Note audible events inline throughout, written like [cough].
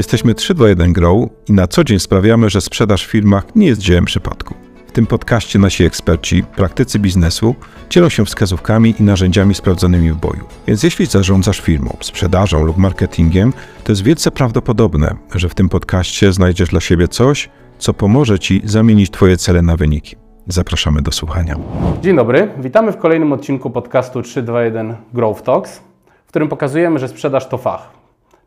Jesteśmy 321 Grow i na co dzień sprawiamy, że sprzedaż w firmach nie jest dziełem przypadku. W tym podcaście nasi eksperci, praktycy biznesu dzielą się wskazówkami i narzędziami sprawdzonymi w boju. Więc jeśli zarządzasz firmą, sprzedażą lub marketingiem, to jest wielce prawdopodobne, że w tym podcaście znajdziesz dla siebie coś, co pomoże Ci zamienić Twoje cele na wyniki. Zapraszamy do słuchania. Dzień dobry, witamy w kolejnym odcinku podcastu 321 Growth Talks, w którym pokazujemy, że sprzedaż to fach.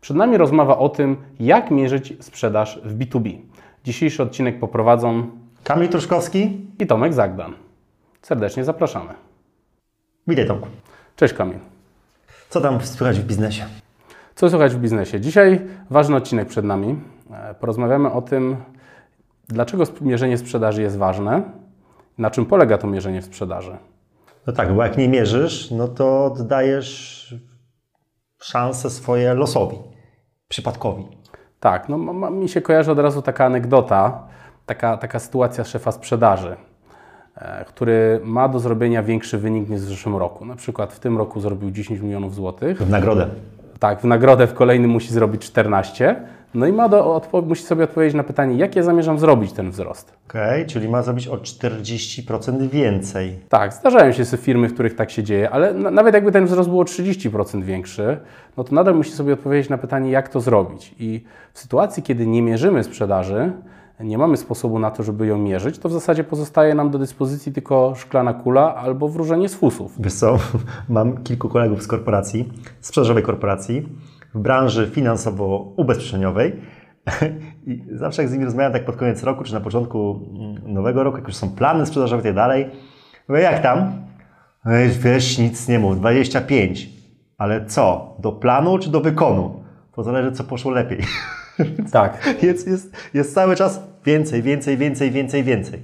Przed nami rozmowa o tym, jak mierzyć sprzedaż w B2B. Dzisiejszy odcinek poprowadzą Kamil Truszkowski. i Tomek Zagdan. Serdecznie zapraszamy. Witaj Tomku. Cześć Kamil. Co tam słychać w biznesie? Co słychać w biznesie? Dzisiaj ważny odcinek przed nami. E, Porozmawiamy o tym, dlaczego mierzenie sprzedaży jest ważne, na czym polega to mierzenie w sprzedaży. No tak, bo jak nie mierzysz, no to oddajesz szanse swoje losowi, przypadkowi. Tak, no ma, mi się kojarzy od razu taka anegdota, taka, taka sytuacja szefa sprzedaży, e, który ma do zrobienia większy wynik niż w zeszłym roku. Na przykład w tym roku zrobił 10 milionów złotych, W nagrodę. tak, w nagrodę w kolejnym musi zrobić 14, no i ma do, odpo- musi sobie odpowiedzieć na pytanie, jak ja zamierzam zrobić ten wzrost. Okej, czyli ma zrobić o 40% więcej. Tak, zdarzają się firmy, w których tak się dzieje, ale na, nawet jakby ten wzrost był o 30% większy, no to nadal musi sobie odpowiedzieć na pytanie, jak to zrobić. I w sytuacji, kiedy nie mierzymy sprzedaży, nie mamy sposobu na to, żeby ją mierzyć, to w zasadzie pozostaje nam do dyspozycji tylko szklana kula albo wróżenie z fusów. Wiesz co, [laughs] mam kilku kolegów z korporacji, sprzedażowej korporacji, w branży finansowo-ubezpieczeniowej [laughs] i zawsze jak z nimi rozmawiam tak pod koniec roku, czy na początku mm, nowego roku, jak już są plany sprzedażowe i tak dalej, mówię, jak tam? Wiesz, wiesz, nic nie mów, 25. Ale co? Do planu czy do wykonu? To zależy, co poszło lepiej. [laughs] Tak. Jest, jest, jest cały czas więcej, więcej, więcej, więcej, więcej.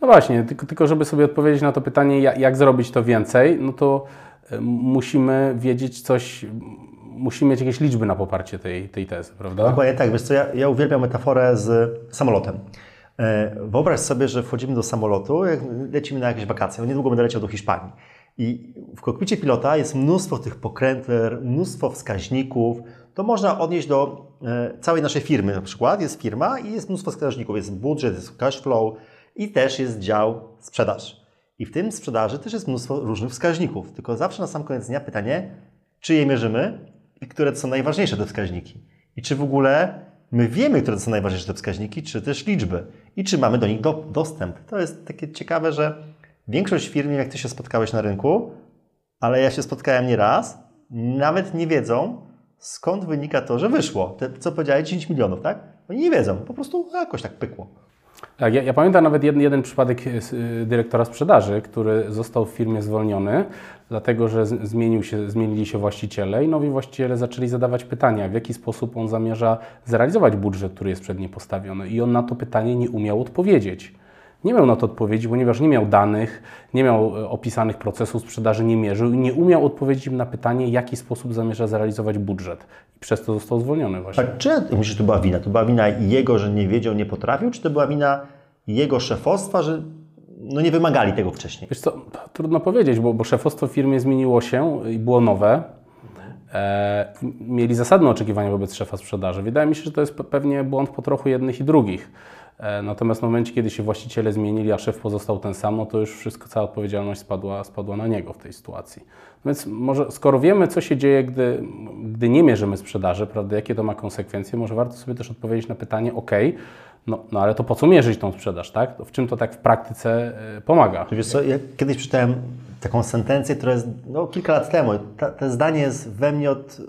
No właśnie, tylko, tylko żeby sobie odpowiedzieć na to pytanie, jak, jak zrobić to więcej, no to e, musimy wiedzieć coś, musimy mieć jakieś liczby na poparcie tej, tej tezy, prawda? Dokładnie tak, wiesz co, ja, ja uwielbiam metaforę z samolotem. E, Wyobraź sobie, że wchodzimy do samolotu, jak lecimy na jakieś wakacje, no niedługo będę leciał do Hiszpanii. I w kokpicie pilota jest mnóstwo tych pokrętler, mnóstwo wskaźników. To można odnieść do e, całej naszej firmy na przykład. Jest firma i jest mnóstwo wskaźników. Jest budżet, jest cash flow i też jest dział sprzedaż. I w tym sprzedaży też jest mnóstwo różnych wskaźników. Tylko zawsze na sam koniec dnia pytanie, czy je mierzymy i które to są najważniejsze te wskaźniki. I czy w ogóle my wiemy, które to są najważniejsze te wskaźniki, czy też liczby. I czy mamy do nich do, dostęp. To jest takie ciekawe, że większość firm, jak Ty się spotkałeś na rynku, ale ja się spotkałem nie raz, nawet nie wiedzą, skąd wynika to, że wyszło. Te, co powiedziałeś, 10 milionów, tak? Oni nie wiedzą, po prostu jakoś tak pykło. Tak, ja, ja pamiętam nawet jeden, jeden przypadek e, y, dyrektora sprzedaży, który został w firmie zwolniony, dlatego że zmienił się, zmienili się właściciele i nowi właściciele zaczęli zadawać pytania, w jaki sposób on zamierza zrealizować budżet, który jest przed nim postawiony. I on na to pytanie nie umiał odpowiedzieć. Nie miał na to odpowiedzi, ponieważ nie miał danych, nie miał e, opisanych procesów sprzedaży, nie mierzył i nie umiał odpowiedzieć im na pytanie, w jaki sposób zamierza zrealizować budżet. I przez to został zwolniony właśnie. Tak, czy myślisz, że to była wina? To była wina jego, że nie wiedział, nie potrafił, czy to była wina jego szefostwa, że no nie wymagali tego wcześniej? Wiesz co, trudno powiedzieć, bo, bo szefostwo firmy zmieniło się i było nowe. E, mieli zasadne oczekiwania wobec szefa sprzedaży. Wydaje mi się, że to jest pe- pewnie błąd po trochu jednych i drugich. E, natomiast w momencie, kiedy się właściciele zmienili, a szef pozostał ten sam, no to już wszystko, cała odpowiedzialność spadła, spadła na niego w tej sytuacji. Więc może skoro wiemy, co się dzieje, gdy, gdy nie mierzymy sprzedaży, prawda, jakie to ma konsekwencje, może warto sobie też odpowiedzieć na pytanie, ok, no, no ale to po co mierzyć tą sprzedaż, tak? W czym to tak w praktyce e, pomaga? Wiesz co, ja kiedyś czytałem taką sentencję, która jest no, kilka lat temu. Ta, to zdanie jest we mnie od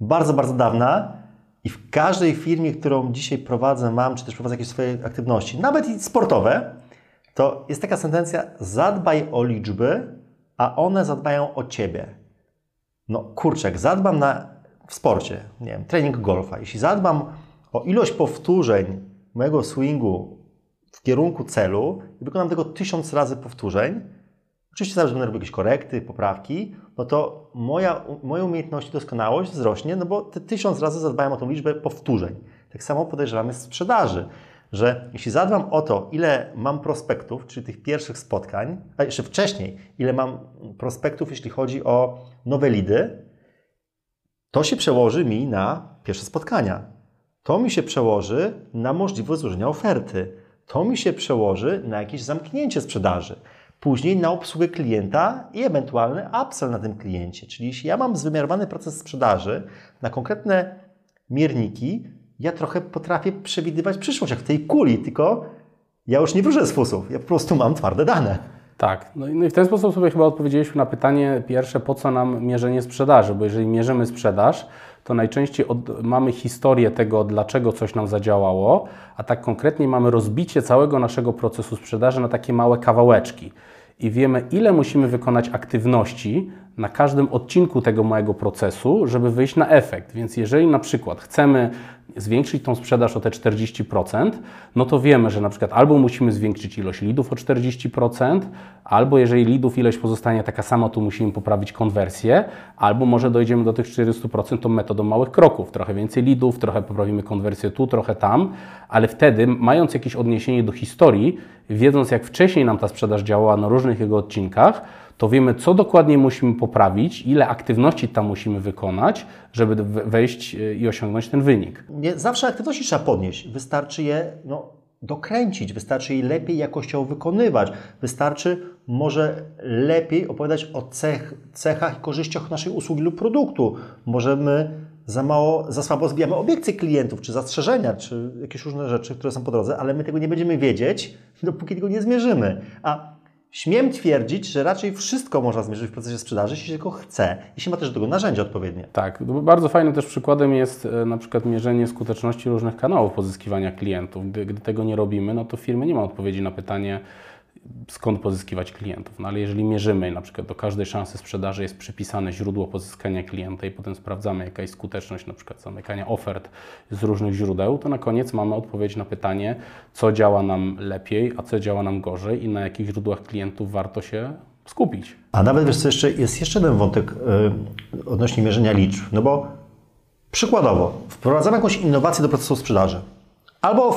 bardzo, bardzo dawna i w każdej firmie, którą dzisiaj prowadzę, mam, czy też prowadzę jakieś swoje aktywności, nawet sportowe, to jest taka sentencja, zadbaj o liczby, a one zadbają o Ciebie. No kurczę, jak zadbam na, w sporcie, nie wiem, trening golfa, jeśli zadbam o ilość powtórzeń mojego swingu w kierunku celu i wykonam tego tysiąc razy powtórzeń, oczywiście zawsze będę robił jakieś korekty, poprawki, no to moja, moja umiejętność i doskonałość wzrośnie, no bo tysiąc razy zadbałem o tą liczbę powtórzeń. Tak samo podejrzewamy z sprzedaży, że jeśli zadbam o to, ile mam prospektów, czyli tych pierwszych spotkań, a jeszcze wcześniej, ile mam prospektów, jeśli chodzi o nowe lidy, to się przełoży mi na pierwsze spotkania. To mi się przełoży na możliwość złożenia oferty. To mi się przełoży na jakieś zamknięcie sprzedaży. Później na obsługę klienta i ewentualny upsell na tym kliencie. Czyli jeśli ja mam zwymiarowany proces sprzedaży na konkretne mierniki, ja trochę potrafię przewidywać przyszłość, jak w tej kuli, tylko ja już nie wróżę z fusów, ja po prostu mam twarde dane. Tak, no i, no i w ten sposób sobie chyba odpowiedzieliśmy na pytanie pierwsze, po co nam mierzenie sprzedaży, bo jeżeli mierzymy sprzedaż, to najczęściej od, mamy historię tego, dlaczego coś nam zadziałało, a tak konkretnie mamy rozbicie całego naszego procesu sprzedaży na takie małe kawałeczki. I wiemy, ile musimy wykonać aktywności na każdym odcinku tego małego procesu, żeby wyjść na efekt. Więc jeżeli na przykład chcemy zwiększyć tą sprzedaż o te 40%, no to wiemy, że na przykład albo musimy zwiększyć ilość lidów o 40%, albo jeżeli lidów ilość pozostanie taka sama, to musimy poprawić konwersję, albo może dojdziemy do tych 400% tą metodą małych kroków. Trochę więcej lidów, trochę poprawimy konwersję tu, trochę tam, ale wtedy, mając jakieś odniesienie do historii, wiedząc jak wcześniej nam ta sprzedaż działała na różnych jego odcinkach, to wiemy, co dokładnie musimy poprawić, ile aktywności tam musimy wykonać, żeby wejść e, i osiągnąć ten wynik. Nie zawsze aktywności trzeba podnieść. Wystarczy je no, dokręcić, wystarczy je lepiej jakościowo wykonywać, wystarczy może lepiej opowiadać o cech, cechach i korzyściach naszej usługi lub produktu. Możemy za mało, za słabo zbijamy obiekcje klientów, czy zastrzeżenia, czy jakieś różne rzeczy, które są po drodze, ale my tego nie będziemy wiedzieć, [laughs] dopóki tego nie zmierzymy. A Śmiem twierdzić, że raczej wszystko można zmierzyć w procesie sprzedaży, jeśli tylko chce, jeśli ma też do tego narzędzia odpowiednie. Tak, bardzo fajnym też przykładem jest e, na przykład mierzenie skuteczności różnych kanałów pozyskiwania klientów. Gdy, gdy tego nie robimy, no to firmy nie ma odpowiedzi na pytanie, skąd pozyskiwać klientów. No ale jeżeli mierzymy, na przykład do każdej szansy sprzedaży jest przypisane źródło pozyskania klienta i potem sprawdzamy, jaka jest skuteczność na przykład zamykania ofert z różnych źródeł, to na koniec mamy odpowiedź na pytanie, co działa nam lepiej, a co działa nam gorzej i na jakich źródłach klientów warto się skupić. A nawet wiesz co, jeszcze, jest jeszcze jeden wątek yy, odnośnie mierzenia liczb, no bo przykładowo wprowadzamy jakąś innowację do procesu sprzedaży albo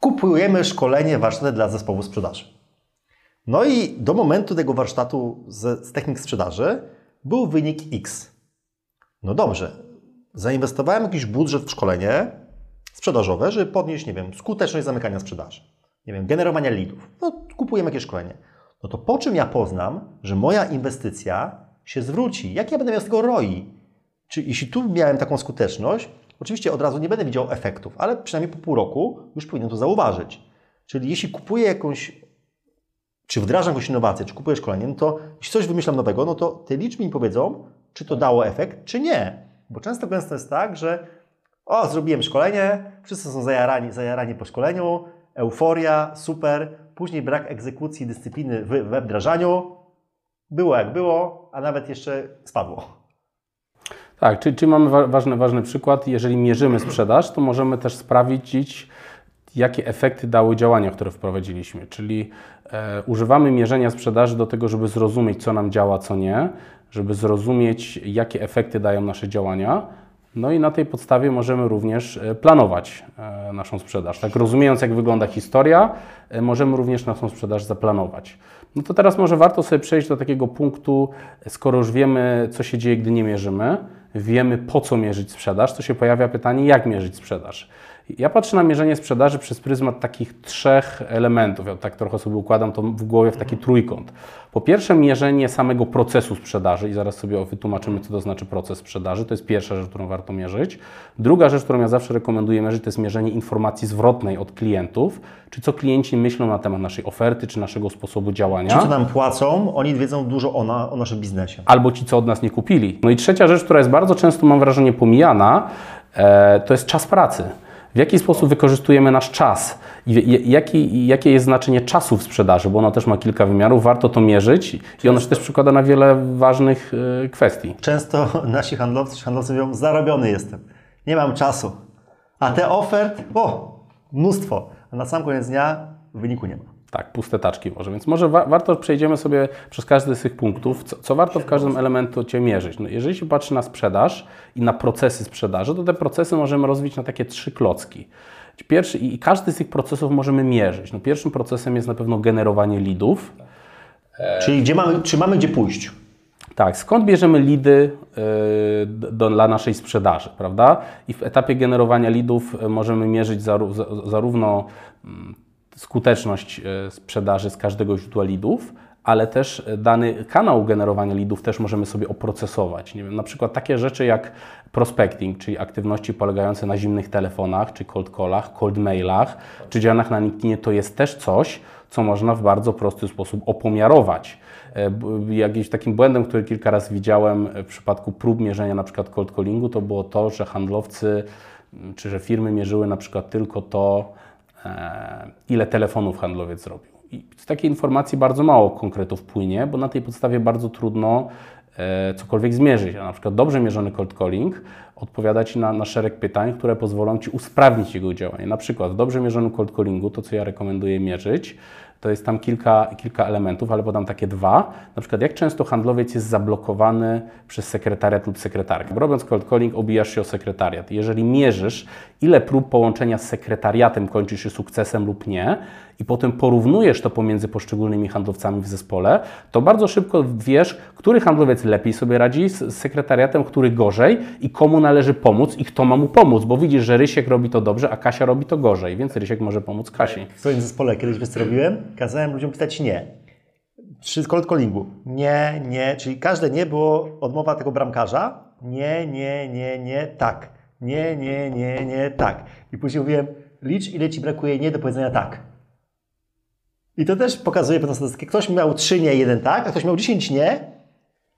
kupujemy szkolenie, warsztaty dla zespołu sprzedaży. No i do momentu tego warsztatu z, z technik sprzedaży był wynik X. No dobrze, zainwestowałem jakiś budżet w szkolenie sprzedażowe, żeby podnieść, nie wiem, skuteczność zamykania sprzedaży. Nie wiem, generowania leadów. No, kupujemy jakieś szkolenie. No to po czym ja poznam, że moja inwestycja się zwróci? Jak ja będę miał z tego ROI? Czy jeśli tu miałem taką skuteczność, oczywiście od razu nie będę widział efektów, ale przynajmniej po pół roku już powinienem to zauważyć. Czyli jeśli kupuję jakąś czy wdrażam jakąś innowację, czy kupuję szkolenie, no to jeśli coś wymyślam nowego, no to te liczby mi powiedzą, czy to dało efekt, czy nie. Bo często gęsto jest tak, że o, zrobiłem szkolenie, wszyscy są zajarani, zajarani po szkoleniu, euforia, super, później brak egzekucji, dyscypliny we wdrażaniu, było jak było, a nawet jeszcze spadło. Tak, czyli, czyli mamy ważny, ważny przykład. Jeżeli mierzymy sprzedaż, to możemy też sprawdzić, jakie efekty dały działania, które wprowadziliśmy. Czyli e, używamy mierzenia sprzedaży do tego, żeby zrozumieć, co nam działa, co nie, żeby zrozumieć, jakie efekty dają nasze działania. No i na tej podstawie możemy również e, planować e, naszą sprzedaż. Tak rozumiejąc, jak wygląda historia, e, możemy również naszą sprzedaż zaplanować. No to teraz może warto sobie przejść do takiego punktu, skoro już wiemy, co się dzieje, gdy nie mierzymy, wiemy, po co mierzyć sprzedaż, to się pojawia pytanie, jak mierzyć sprzedaż. Ja patrzę na mierzenie sprzedaży przez pryzmat takich trzech elementów. Ja tak trochę sobie układam to w głowie w taki trójkąt. Po pierwsze, mierzenie samego procesu sprzedaży i zaraz sobie wytłumaczymy, co to znaczy proces sprzedaży. To jest pierwsza rzecz, którą warto mierzyć. Druga rzecz, którą ja zawsze rekomenduję mierzyć, to jest mierzenie informacji zwrotnej od klientów, czy co klienci myślą na temat naszej oferty, czy naszego sposobu działania. Ci, co nam płacą, oni wiedzą dużo o, na, o naszym biznesie. Albo ci, co od nas nie kupili. No i trzecia rzecz, która jest bardzo często, mam wrażenie, pomijana, e, to jest czas pracy. W jaki sposób wykorzystujemy nasz czas? I jaki, jakie jest znaczenie czasu w sprzedaży? Bo ono też ma kilka wymiarów, warto to mierzyć i ono się też przykłada na wiele ważnych e, kwestii. Często [laughs] nasi handlowcy, handlowcy mówią, zarobiony jestem, nie mam czasu. A te ofert, o, mnóstwo. A na sam koniec dnia wyniku nie ma. Tak, puste taczki może. Więc może wa warto przejdziemy sobie przez każdy z tych punktów, co, co warto w każdym elemencie mierzyć. No, jeżeli się patrzy na sprzedaż i na procesy sprzedaży, to te procesy możemy rozbić na takie trzy klocki. Pierwszy, I każdy z tych procesów możemy mierzyć. No, pierwszym procesem jest na pewno generowanie leadów. Czyli gdzie mamy, czy mamy gdzie pójść? Tak, skąd bierzemy lidy y, do, dla naszej sprzedaży, prawda? I w etapie generowania lidów y, możemy mierzyć zarówno mm, skuteczność y, sprzedaży z każdego źródła lidów, ale też dany kanał generowania lidów też możemy sobie oprocesować. Nie wiem, na przykład takie rzeczy jak prospecting, czyli aktywności polegające na zimnych telefonach, czy cold callach, cold mailach, czy działaniach na LinkedInie, to jest też coś, co można w bardzo prosty sposób opomiarować. E, jakimś takim błędem, który kilka razy widziałem w przypadku prób mierzenia na przykład cold callingu, to było to, że handlowcy czy że firmy mierzyły na przykład tylko to, e, ile telefonów handlowiec zrobił. I z takiej informacji bardzo mało konkretów płynie, bo na tej podstawie bardzo trudno e, cokolwiek zmierzyć. A na przykład dobrze mierzony cold calling odpowiada Ci na, na szereg pytań, które pozwolą Ci usprawnić jego działanie. Na przykład w dobrze mierzonym cold callingu, to co ja rekomenduję mierzyć, to jest tam kilka, kilka elementów, ale podam takie dwa. Na przykład, jak często handlowiec jest zablokowany przez sekretariat lub sekretarkę. Robiąc cold calling, obijasz się o sekretariat. Jeżeli mierzysz, ile prób połączenia z sekretariatem kończy się sukcesem lub nie, i potem porównujesz to pomiędzy poszczególnymi handlowcami w zespole, to bardzo szybko wiesz, który handlowiec lepiej sobie radzi z sekretariatem, który gorzej i komu należy pomóc i kto ma mu pomóc, bo widzisz, że Rysiek robi to dobrze, a Kasia robi to gorzej, więc Rysiek może pomóc Kasi. W swoim zespole kiedyś wiesz robiłem? Kazałem ludziom pisać nie. Przy cold callingu. Nie, nie, czyli każde nie było odmowa tego bramkarza. Nie, nie, nie, nie, tak. Nie, nie, nie, nie, tak. I później mówiłem, licz ile Ci brakuje nie do powiedzenia tak. I to też pokazuje pewną statystykę. Ktoś miał 3 nie, jeden tak, a ktoś miał 10 nie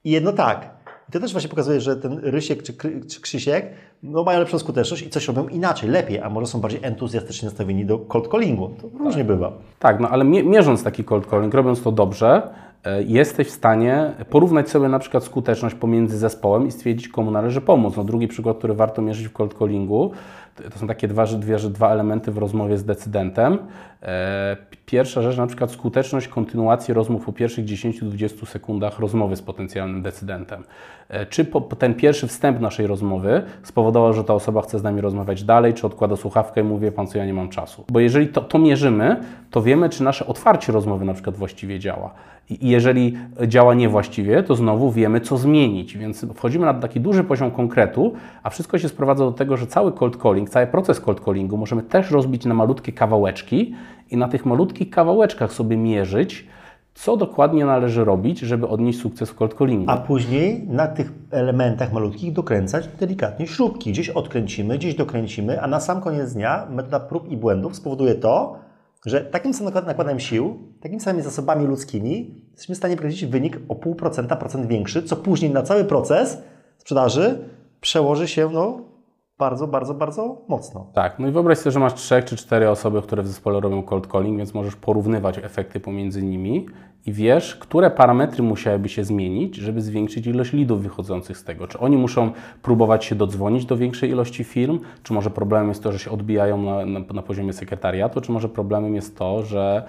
i jedno tak. I to też właśnie pokazuje, że ten Rysiek czy, czy Krzysiek no, mają lepszą skuteczność i coś robią inaczej, lepiej, a może są bardziej entuzjastycznie nastawieni do cold callingu. To różnie tak. bywa. Tak, no ale mierząc taki cold calling, robiąc to dobrze, e, jesteś w stanie porównać sobie na przykład skuteczność pomiędzy zespołem i stwierdzić, komu należy pomóc. No, drugi przykład, który warto mierzyć w cold callingu, to są takie dwa, dwie, dwa elementy w rozmowie z decydentem. E, pierwsza rzecz, na przykład skuteczność kontynuacji rozmów po pierwszych 10-20 sekundach rozmowy z potencjalnym decydentem. E, czy po, ten pierwszy wstęp naszej rozmowy spowodował, że ta osoba chce z nami rozmawiać dalej, czy odkłada słuchawkę i mówi, pan co, ja nie mam czasu. Bo jeżeli to, to mierzymy, to wiemy, czy nasze otwarcie rozmowy na przykład właściwie działa. I jeżeli działa niewłaściwie, to znowu wiemy, co zmienić. Więc wchodzimy na taki duży poziom konkretu, a wszystko się sprowadza do tego, że cały cold calling, cały proces cold callingu możemy też rozbić na malutkie kawałeczki i na tych malutkich kawałeczkach sobie mierzyć, co dokładnie należy robić, żeby odnieść sukces w cold. A później na tych elementach malutkich dokręcać delikatnie śrubki. Gdzieś odkręcimy, gdzieś dokręcimy, a na sam koniec dnia metoda prób i błędów spowoduje to, że takim samym nakładem sił, takimi samymi zasobami ludzkimi jesteśmy w stanie powiedzieć wynik o 0,5% procent większy, co później na cały proces sprzedaży przełoży się no, bardzo, bardzo, bardzo mocno. Tak, no i wyobraź sobie, że masz trzech czy cztery osoby, które w zespole robią cold calling, więc możesz porównywać efekty pomiędzy nimi i wiesz, które parametry musiałyby się zmienić, żeby zwiększyć ilość lidów wychodzących z tego. Czy oni muszą próbować się dodzwonić do większej ilości firm, czy może problemem jest to, że się odbijają na, na, na poziomie sekretariatu, czy może problemem jest to, że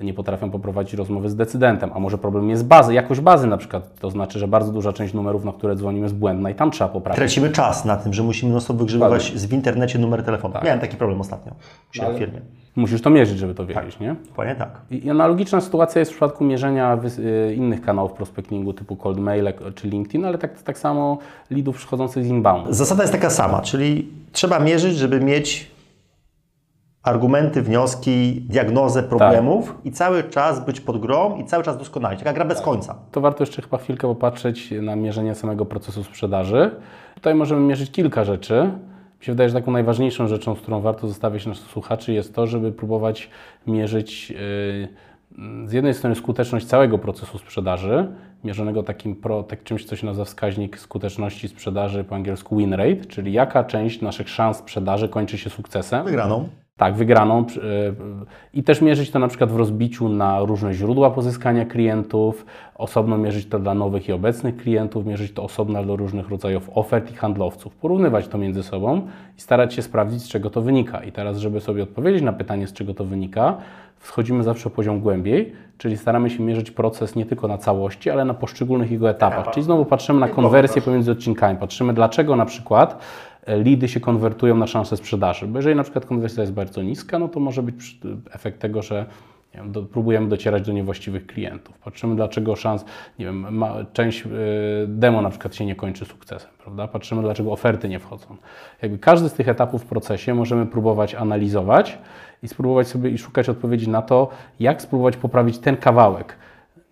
nie potrafią poprowadzić rozmowy z decydentem, a może problem jest bazy, jakość bazy na przykład, to znaczy, że bardzo duża część numerów, na które dzwonimy jest błędna i tam trzeba poprawić. Tracimy czas na tym, że musimy stop wygrzebywać w internecie numer telefonu. Tak. Miałem taki problem ostatnio w firmie. Musisz to mierzyć, żeby to wiedzieć, tak. nie? Dokładnie tak. I analogiczna sytuacja jest w przypadku mierzenia y, innych kanałów prospectingu typu cold mail czy LinkedIn, ale tak, tak samo leadów przychodzących z inbound. Zasada jest taka sama, czyli trzeba mierzyć, żeby mieć argumenty, wnioski, diagnozę problemów tak. i cały czas być pod grą i cały czas doskonalić. Taka gra bez tak. końca. To warto jeszcze chyba chwilkę popatrzeć na mierzenie samego procesu sprzedaży. Tutaj możemy mierzyć kilka rzeczy. Mi się wydaje, że taką najważniejszą rzeczą, z którą warto zostawić naszych słuchaczy jest to, żeby próbować mierzyć yy, z jednej strony skuteczność całego procesu sprzedaży, mierzonego takim pro, tak czymś, co się nazywa wskaźnik skuteczności sprzedaży po angielsku win rate, czyli jaka część naszych szans sprzedaży kończy się sukcesem. Wygraną. Tak, wygraną. E, I też mierzyć to na przykład w rozbiciu na różne źródła pozyskania klientów, osobno mierzyć to dla nowych i obecnych klientów, mierzyć to osobno dla różnych rodzajów ofert i handlowców, porównywać to między sobą i starać się sprawdzić, z czego to wynika. I teraz, żeby sobie odpowiedzieć na pytanie, z czego to wynika, wchodzimy zawsze o poziom głębiej, czyli staramy się mierzyć proces nie tylko na całości, ale na poszczególnych jego etapach. Czyli znowu patrzymy na konwersję pomiędzy odcinkami, patrzymy dlaczego na przykład lidy się konwertują na szansę sprzedaży. Bo jeżeli na przykład konwersja jest bardzo niska, no to może być efekt tego, że wiem, do, próbujemy docierać do niewłaściwych klientów. Patrzymy, dlaczego szans, nie wiem, ma, część y, demo na przykład się nie kończy sukcesem, prawda? Patrzymy, dlaczego oferty nie wchodzą. Jakby każdy z tych etapów w procesie możemy próbować analizować i spróbować sobie i szukać odpowiedzi na to, jak spróbować poprawić ten kawałek.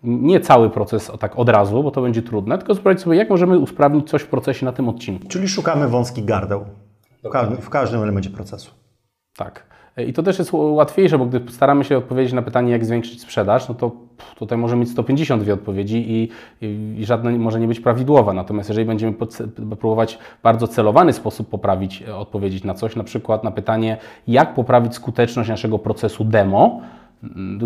Nie cały proces tak od razu, bo to będzie trudne, tylko sprawdzić sobie, jak możemy usprawnić coś w procesie na tym odcinku. Czyli szukamy wąskich gardeł w każdym, w każdym elemencie procesu. Tak. I to też jest łatwiejsze, bo gdy staramy się odpowiedzieć na pytanie, jak zwiększyć sprzedaż, no to tutaj może mieć 152 odpowiedzi i, i, i żadna może nie być prawidłowa. Natomiast jeżeli będziemy próbować w bardzo celowany sposób poprawić, e, odpowiedzieć na coś, na przykład na pytanie, jak poprawić skuteczność naszego procesu demo,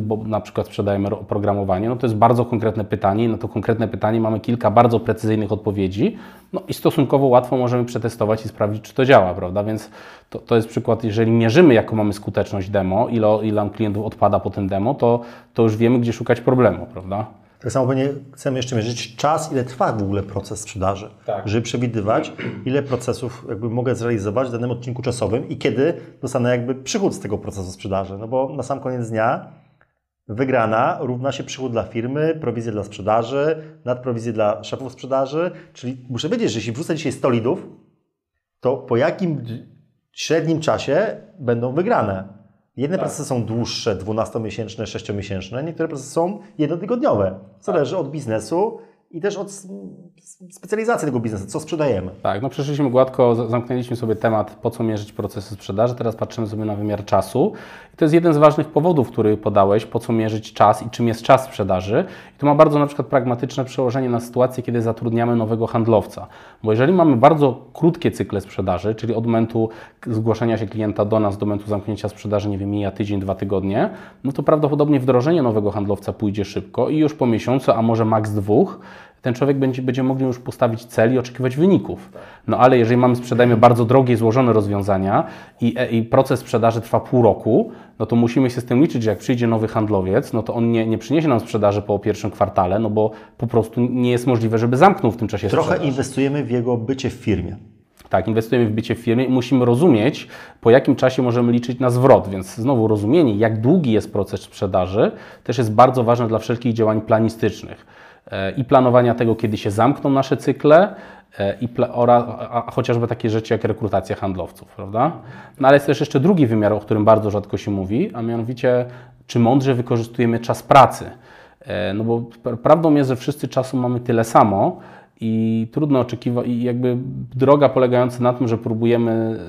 bo na przykład sprzedajemy oprogramowanie, no to jest bardzo konkretne pytanie i na to konkretne pytanie mamy kilka bardzo precyzyjnych odpowiedzi no i stosunkowo łatwo możemy przetestować i sprawdzić, czy to działa, prawda? Więc to, to jest przykład, jeżeli mierzymy, jaką mamy skuteczność demo, ile, ile klientów odpada po tym demo, to, to już wiemy, gdzie szukać problemu, prawda? Tak samo pewnie chcemy jeszcze mierzyć czas, ile trwa w ogóle proces sprzedaży, tak. żeby przewidywać, ile procesów jakby mogę zrealizować w danym odcinku czasowym i kiedy dostanę jakby przychód z tego procesu sprzedaży. No bo na sam koniec dnia wygrana równa się przychód dla firmy, prowizja dla sprzedaży, nadprowizje dla szefów sprzedaży, czyli muszę wiedzieć, że jeśli wrzucę dzisiaj 100 lidów, to po jakim średnim czasie będą wygrane. Jedne tak. procesy są dłuższe, 12-miesięczne, 6-miesięczne, niektóre procesy są jednotygodniowe. Zależy tak. od biznesu i też od specjalizacji tego biznesu, co sprzedajemy. Tak, no przeszliśmy gładko, zamknęliśmy sobie temat, po co mierzyć procesy sprzedaży, teraz patrzymy sobie na wymiar czasu. I to jest jeden z ważnych powodów, który podałeś, po co mierzyć czas i czym jest czas sprzedaży. I to ma bardzo na przykład pragmatyczne przełożenie na sytuację, kiedy zatrudniamy nowego handlowca. Bo jeżeli mamy bardzo krótkie cykle sprzedaży, czyli od momentu zgłoszenia się klienta do nas, do momentu zamknięcia sprzedaży, nie wiem, mija tydzień, dwa tygodnie, no to prawdopodobnie wdrożenie nowego handlowca pójdzie szybko i już po miesiącu, a może maks dwóch, ten człowiek będzie, będzie mógł już postawić cel i oczekiwać wyników. No ale jeżeli mamy, sprzedajemy bardzo drogie, złożone rozwiązania i, e, i, proces sprzedaży trwa pół roku, no to musimy się z tym liczyć, że jak przyjdzie nowy handlowiec, no to on nie, nie przyniesie nam sprzedaży po pierwszym kwartale, no bo po prostu nie jest możliwe, żeby zamknął w tym czasie Trochę sprzedaż. inwestujemy w jego bycie w firmie. Tak, inwestujemy w bycie w firmie i musimy rozumieć, po jakim czasie możemy liczyć na zwrot. Więc znowu rozumienie, jak długi jest proces sprzedaży, też jest bardzo ważne dla wszelkich działań planistycznych i planowania tego, kiedy się zamkną nasze cykle, e, i ora, a chociażby takie rzeczy jak rekrutacja handlowców, prawda? No ale jest też jeszcze drugi wymiar, o którym bardzo rzadko się mówi, a mianowicie, czy mądrze wykorzystujemy czas pracy. E, no bo prawdą jest, że wszyscy czasu mamy tyle samo, i trudno oczekiwać, i jakby droga polegająca na tym, że próbujemy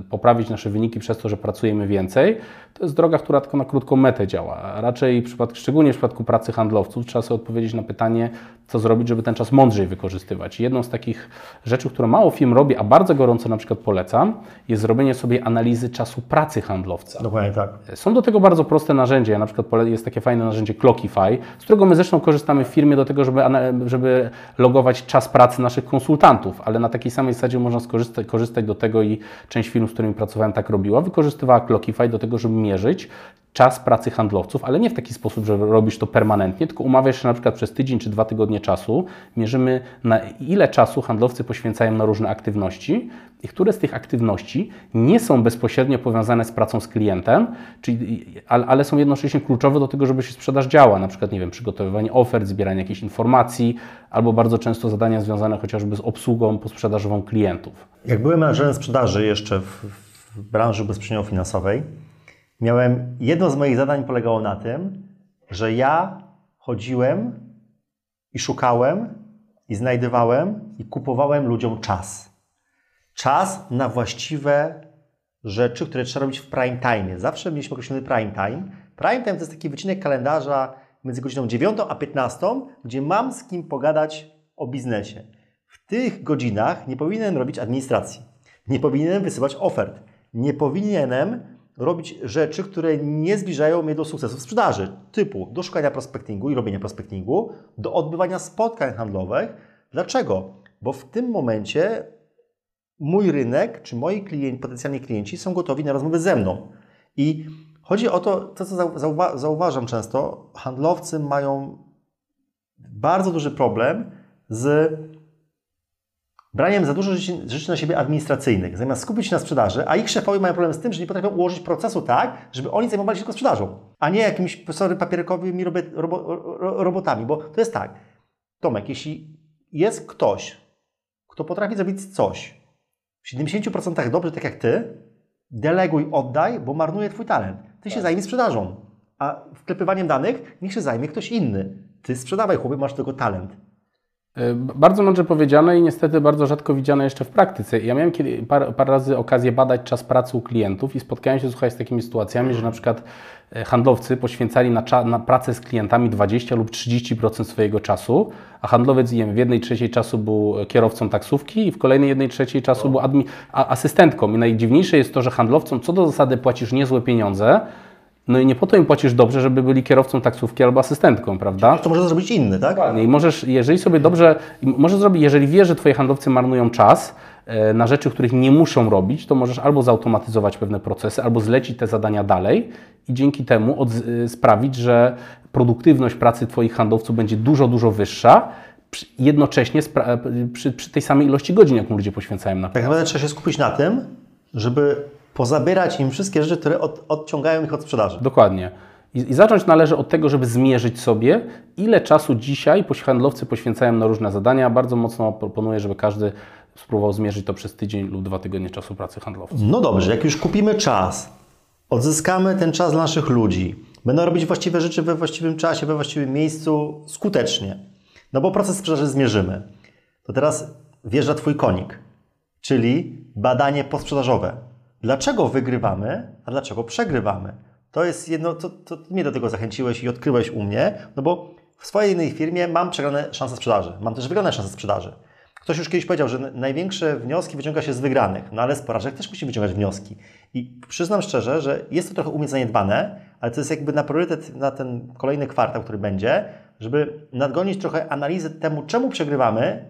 e, poprawić nasze wyniki przez to, że pracujemy więcej, to jest droga, która tylko na krótką metę działa. Raczej, w przypadku, szczególnie w przypadku pracy handlowców, trzeba sobie odpowiedzieć na pytanie, co zrobić, żeby ten czas mądrzej wykorzystywać. Jedną z takich rzeczy, którą mało firm robi, a bardzo gorąco na przykład polecam, jest zrobienie sobie analizy czasu pracy handlowca. Dokładnie tak. Są do tego bardzo proste narzędzia. Ja na przykład jest takie fajne narzędzie Clockify, z którego my zresztą korzystamy w firmie do tego, żeby, żeby logować czas pracy naszych konsultantów, ale na takiej samej zasadzie można skorzystać, korzystać do tego i część firm, z którymi pracowałem, tak robiła. Wykorzystywała Clockify do tego, żeby mierzyć czas pracy handlowców, ale nie w taki sposób, że robisz to permanentnie, tylko umawiasz się na przykład przez tydzień czy dwa tygodnie czasu, mierzymy na ile czasu handlowcy poświęcają na różne aktywności które z tych aktywności nie są bezpośrednio powiązane z pracą z klientem, czyli, ale są jednocześnie kluczowe do tego, żeby się sprzedaż działa, na przykład, nie wiem, przygotowywanie ofert, zbieranie jakichś informacji, albo bardzo często zadania związane chociażby z obsługą posprzedażową klientów. Jak byłem menadżerem sprzedaży jeszcze w, w branży ubezpieczeniowo finansowej, miałem, jedno z moich zadań polegało na tym, że ja chodziłem i szukałem i znajdowałem i kupowałem ludziom czas. Czas na właściwe rzeczy, które trzeba robić w prime time. Zawsze mieliśmy określony prime time. Prime time to jest taki wycinek kalendarza między godziną 9 a 15, gdzie mam z kim pogadać o biznesie. W tych godzinach nie powinienem robić administracji. Nie powinienem wysyłać ofert. Nie powinienem robić rzeczy, które nie zbliżają mnie do sukcesu w sprzedaży, typu do szukania prospectingu i robienia prospectingu, do odbywania spotkań handlowych. Dlaczego? Bo w tym momencie mój rynek, czy moi klienci, potencjalni klienci są gotowi na rozmowę ze mną. I chodzi o to, to co zauwa zauważam często, handlowcy mają bardzo duży problem z braniem za dużo rzeczy, na siebie administracyjnych, zamiast skupić się na sprzedaży, a ich szefowie mają problem z tym, że nie potrafią ułożyć procesu tak, żeby oni zajmowali się tylko sprzedażą, a nie jakimiś sorry, papierkowymi robo, robo, robotami, bo to jest tak. Tomek, jeśli jest ktoś, kto potrafi zrobić coś w 70% dobrze, tak jak ty, deleguj, oddaj, bo marnuje twój talent. Ty się Tak. zajmij sprzedażą, a wklepywaniem danych niech się zajmie ktoś inny. Ty sprzedawaj, chłopie, masz tego talent. Y, Bardzo mądrze powiedziane i niestety bardzo rzadko widziane jeszcze w praktyce. Ja miałem kiedy, par, parę razy okazję badać czas pracy u klientów i spotkałem się słuchaj, z takimi sytuacjami, że na przykład e, handlowcy poświęcali na, na pracę z klientami 20 lub 30% swojego czasu, a handlowiec wiem, w jednej trzeciej czasu był kierowcą taksówki i w kolejnej jednej trzeciej czasu był asystentką. I najdziwniejsze jest to, że handlowcom co do zasady płacisz niezłe pieniądze, no i nie po to im płacisz dobrze, żeby byli kierowcą taksówki albo asystentką, prawda? To może zrobić inny, tak? Dokładnie. I możesz, jeżeli sobie dobrze, możesz zrobić, jeżeli wiesz, że Twoje handlowcy marnują czas e, na rzeczy, których nie muszą robić, to możesz albo zautomatyzować pewne procesy, albo zlecić te zadania dalej i dzięki temu od, e, sprawić, że produktywność pracy Twoich handlowców będzie dużo, dużo wyższa, jednocześnie e, przy, przy tej samej ilości godzin, jaką ludzie poświęcają na Tak naprawdę trzeba się skupić na tym, żeby pozabierać im wszystkie rzeczy, które od, odciągają ich od sprzedaży. Dokładnie. I, I zacząć należy od tego, żeby zmierzyć sobie, ile czasu dzisiaj handlowcy poświęcają na różne zadania. Bardzo mocno proponuję, żeby każdy spróbował zmierzyć to przez tydzień lub dwa tygodnie czasu pracy handlowców. No dobrze, jak już kupimy czas, odzyskamy ten czas dla naszych ludzi, będą robić właściwe rzeczy we właściwym czasie, we właściwym miejscu, skutecznie, no bo proces sprzedaży zmierzymy, to teraz wjeżdża Twój konik, czyli badanie posprzedażowe. Dlaczego wygrywamy, a dlaczego przegrywamy? To jest jedno, to, to mnie do tego zachęciłeś i odkryłeś u mnie, no bo w swojej innej firmie mam przegrane szanse sprzedaży, mam też wygrane szanse sprzedaży. Ktoś już kiedyś powiedział, że największe wnioski wyciąga się z wygranych, no ale z porażek też musi wyciągać wnioski. I przyznam szczerze, że jest to trochę u mnie zaniedbane, ale to jest jakby na priorytet na ten kolejny kwartał, który będzie, żeby nadgonić trochę analizę temu, czemu przegrywamy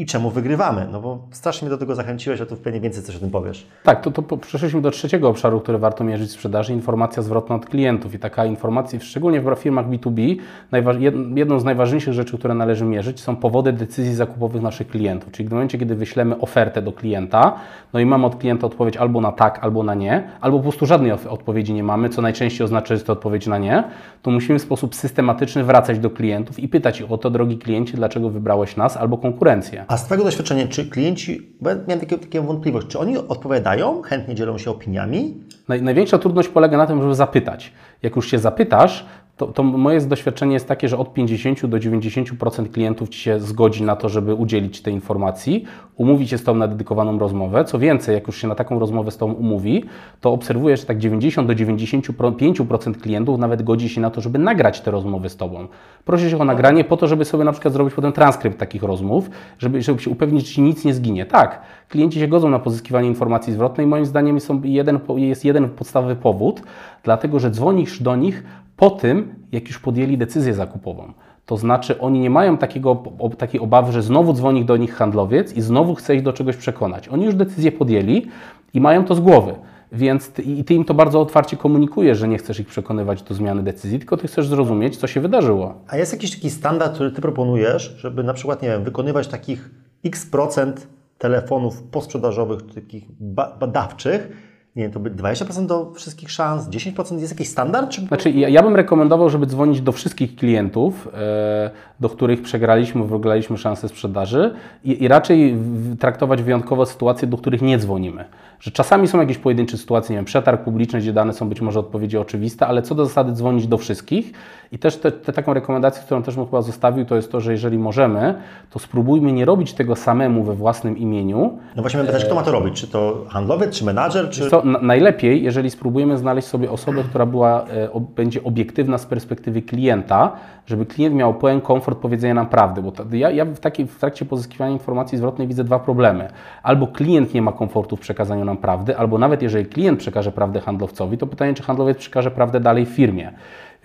i czemu wygrywamy. No bo strasznie mnie do tego zachęciłeś, a tu pewnie więcej coś o tym powiesz. Tak, to, to przeszliśmy do trzeciego obszaru, który warto mierzyć w sprzedaży, informacja zwrotna od klientów. I taka informacja, szczególnie w firmach B2B, najważ, jed- jedną z najważniejszych rzeczy, które należy mierzyć, są powody decyzji zakupowych naszych klientów. Czyli w momencie, kiedy wyślemy ofertę do klienta, no i mamy od klienta odpowiedź albo na tak, albo na nie, albo po prostu żadnej odpowiedzi nie mamy, co najczęściej oznacza, że to odpowiedź na nie, to musimy w sposób systematyczny wracać do klientów i pytać ich o to, drogi kliencie, dlaczego wybrałeś nas albo konkurencję. A z Twojego doświadczenia, czy klienci, bo ja miałem takie, wątpliwość, czy oni odpowiadają, chętnie dzielą się opiniami? Naj, największa trudność polega na tym, żeby zapytać. Jak już się zapytasz, to, to moje doświadczenie jest takie, że od 50 do 90% klientów Ci się zgodzi na to, żeby udzielić tej informacji, umówić się z Tobą na dedykowaną rozmowę. Co więcej, jak już się na taką rozmowę z Tobą umówi, to obserwujesz, że tak 90 do 95% klientów nawet godzi się na to, żeby nagrać te rozmowy z Tobą. Prosi się o nagranie po to, żeby sobie na przykład zrobić potem transkrypt takich rozmów, żeby, żeby się upewnić, że Ci nic nie zginie. Tak, klienci się godzą na pozyskiwanie informacji zwrotnej. Moim zdaniem jeden, jest jeden podstawowy powód, dlatego że dzwonisz do nich po tym, jak już podjęli decyzję zakupową. To znaczy, oni nie mają takiego, takiej obawy, że znowu dzwoni do nich handlowiec i znowu chce ich do czegoś przekonać. Oni już decyzję podjęli i mają to z głowy. Więc ty, i ty im to bardzo otwarcie komunikujesz, że nie chcesz ich przekonywać do zmiany decyzji, tylko ty chcesz zrozumieć, co się wydarzyło. A jest jakiś taki standard, który Ty proponujesz, żeby na przykład, nie wiem, wykonywać takich x procent telefonów posprzedażowych, takich ba- badawczych, nie wiem, to by 20% do wszystkich szans, 10% jest jakiś standard? Czy... Znaczy, ja, ja bym rekomendował, żeby dzwonić do wszystkich klientów, e, do których przegraliśmy, wygraliśmy szansę sprzedaży i, i raczej w, traktować wyjątkowo sytuacje, do których nie dzwonimy. Że czasami są jakieś pojedyncze sytuacje, nie wiem, przetarg publiczny, gdzie dane są być może odpowiedzi oczywiste, ale co do zasady dzwonić do wszystkich. I też te, te taką rekomendację, którą też bym chyba zostawił, to jest to, że jeżeli możemy, to spróbujmy nie robić tego samemu we własnym imieniu, No właśnie pytać, kto ma to robić? Czy to handlowiec, czy menadżer, czy... najlepiej, jeżeli spróbujemy znaleźć sobie osobę, która była, e, będzie obiektywna z perspektywy klienta, żeby klient miał pełen komfort powiedzenia nam prawdy. Bo ja, ja w, takiej, w trakcie pozyskiwania informacji zwrotnej widzę dwa problemy. Albo klient nie ma komfortu w przekazaniu nam prawdy, albo nawet jeżeli klient przekaże prawdę handlowcowi, to pytanie, czy handlowiec przekaże prawdę dalej firmie.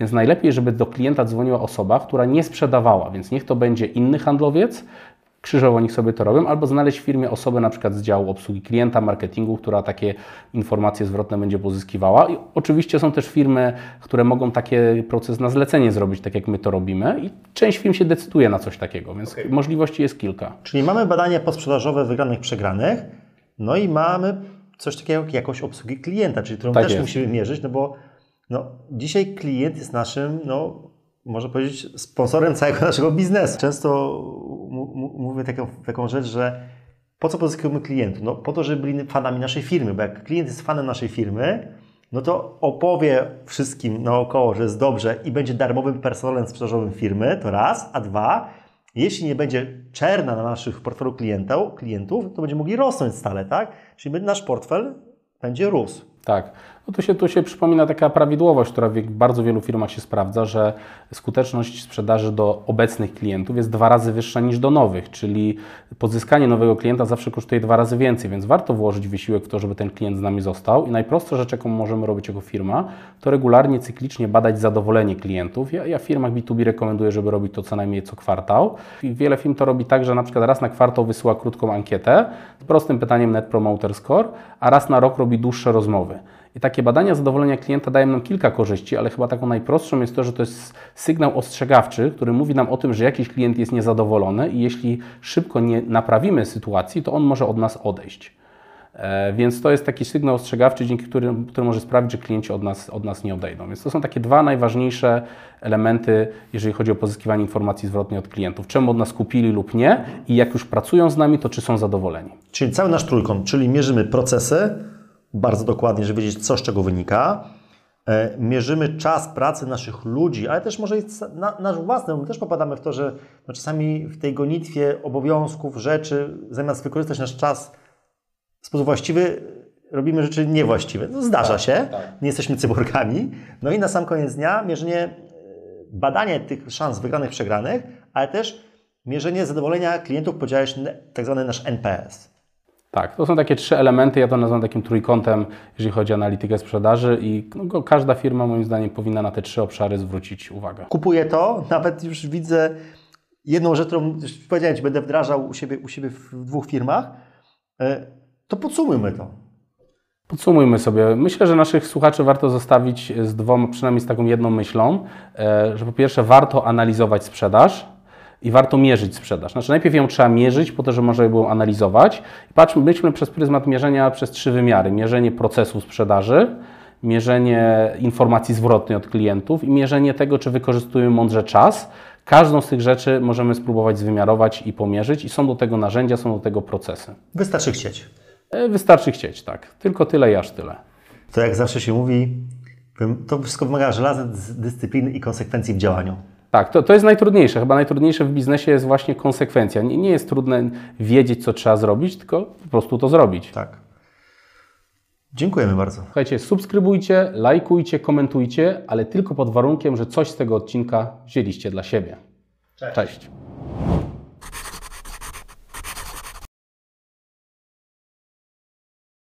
Więc najlepiej, żeby do klienta dzwoniła osoba, która nie sprzedawała, więc niech to będzie inny handlowiec, krzyżowo niech sobie to robią, albo znaleźć w firmie osobę na przykład z działu obsługi klienta, marketingu, która takie informacje zwrotne będzie pozyskiwała. I oczywiście są też firmy, które mogą taki proces na zlecenie zrobić, tak jak my to robimy i część firm się decyduje na coś takiego, więc możliwości jest kilka. Czyli mamy badania posprzedażowe wygranych, przegranych, no i mamy coś takiego jak jakość obsługi klienta, czyli którą Tak też jest. musimy mierzyć, no bo no, dzisiaj klient jest naszym, no, można powiedzieć, sponsorem całego naszego biznesu. Często mówię taką, taką rzecz, że po co pozyskujemy klientów? No po to, żeby byli fanami naszej firmy, bo jak klient jest fanem naszej firmy, no to opowie wszystkim naokoło, że jest dobrze i będzie darmowym personelem sprzedażowym firmy, to raz, a dwa, jeśli nie będzie czerna na naszych portfelu klientów, klientów to będziemy mogli rosnąć stale, tak? Czyli nasz portfel będzie rósł. Tak. No tu się, tu się przypomina taka prawidłowość, która w bardzo wielu firmach się sprawdza, że skuteczność sprzedaży do obecnych klientów jest dwa razy wyższa niż do nowych, czyli pozyskanie nowego klienta zawsze kosztuje dwa razy więcej, więc warto włożyć wysiłek w to, żeby ten klient z nami został. I najprostsza rzecz, jaką możemy robić jako firma, to regularnie, cyklicznie badać zadowolenie klientów. Ja, ja w firmach B2B rekomenduję, żeby robić to co najmniej co kwartał. I wiele firm to robi tak, że na przykład raz na kwartał wysyła krótką ankietę z prostym pytaniem Net Promoter Score, a raz na rok robi dłuższe rozmowy. I takie badania zadowolenia klienta dają nam kilka korzyści, ale chyba taką najprostszą jest to, że to jest sygnał ostrzegawczy, który mówi nam o tym, że jakiś klient jest niezadowolony i jeśli szybko nie naprawimy sytuacji, to on może od nas odejść. E, Więc to jest taki sygnał ostrzegawczy, dzięki którym, który może sprawić, że klienci od nas, od nas nie odejdą. Więc to są takie dwa najważniejsze elementy, jeżeli chodzi o pozyskiwanie informacji zwrotnej od klientów. Czemu od nas kupili lub nie i jak już pracują z nami, to czy są zadowoleni. Czyli cały nasz trójkąt, czyli mierzymy procesy bardzo dokładnie, żeby wiedzieć, co z czego wynika. E, Mierzymy czas pracy naszych ludzi, ale też może na, nasz własny. My też popadamy w to, że no czasami w tej gonitwie obowiązków, rzeczy, zamiast wykorzystać nasz czas w sposób właściwy, robimy rzeczy niewłaściwe. No, zdarza się, nie jesteśmy cyborgami. No i na sam koniec dnia mierzenie, e, badanie tych szans wygranych, przegranych, ale też mierzenie zadowolenia klientów, powiedziałeś, tak zwany nasz NPS. Tak, to są takie trzy elementy, ja to nazywam takim trójkątem, jeżeli chodzi o analitykę sprzedaży i no, każda firma moim zdaniem powinna na te trzy obszary zwrócić uwagę. kupuję to, nawet już widzę jedną rzecz, którą już powiedziałem Ci, będę wdrażał u siebie, u siebie w dwóch firmach, e, to podsumujmy to. Podsumujmy sobie. Myślę, że naszych słuchaczy warto zostawić z dwoma, przynajmniej z taką jedną myślą, e, że po pierwsze warto analizować sprzedaż i warto mierzyć sprzedaż. Znaczy najpierw ją trzeba mierzyć po to, żeby można było analizować. I patrzmy, myślmy przez pryzmat mierzenia przez trzy wymiary. Mierzenie procesu sprzedaży, mierzenie informacji zwrotnej od klientów i mierzenie tego, czy wykorzystujemy mądrze czas. Każdą z tych rzeczy możemy spróbować zwymiarować i pomierzyć i są do tego narzędzia, są do tego procesy. Wystarczy chcieć. E, Wystarczy chcieć, tak. Tylko tyle i aż tyle. To jak zawsze się mówi, to wszystko wymaga żelaznej dyscypliny i konsekwencji w działaniu. Tak, to, to jest najtrudniejsze. Chyba najtrudniejsze w biznesie jest właśnie konsekwencja. Nie, nie jest trudne wiedzieć, co trzeba zrobić, tylko po prostu to zrobić. Tak. Dziękujemy bardzo. Słuchajcie, subskrybujcie, lajkujcie, komentujcie, ale tylko pod warunkiem, że coś z tego odcinka wzięliście dla siebie. Cześć.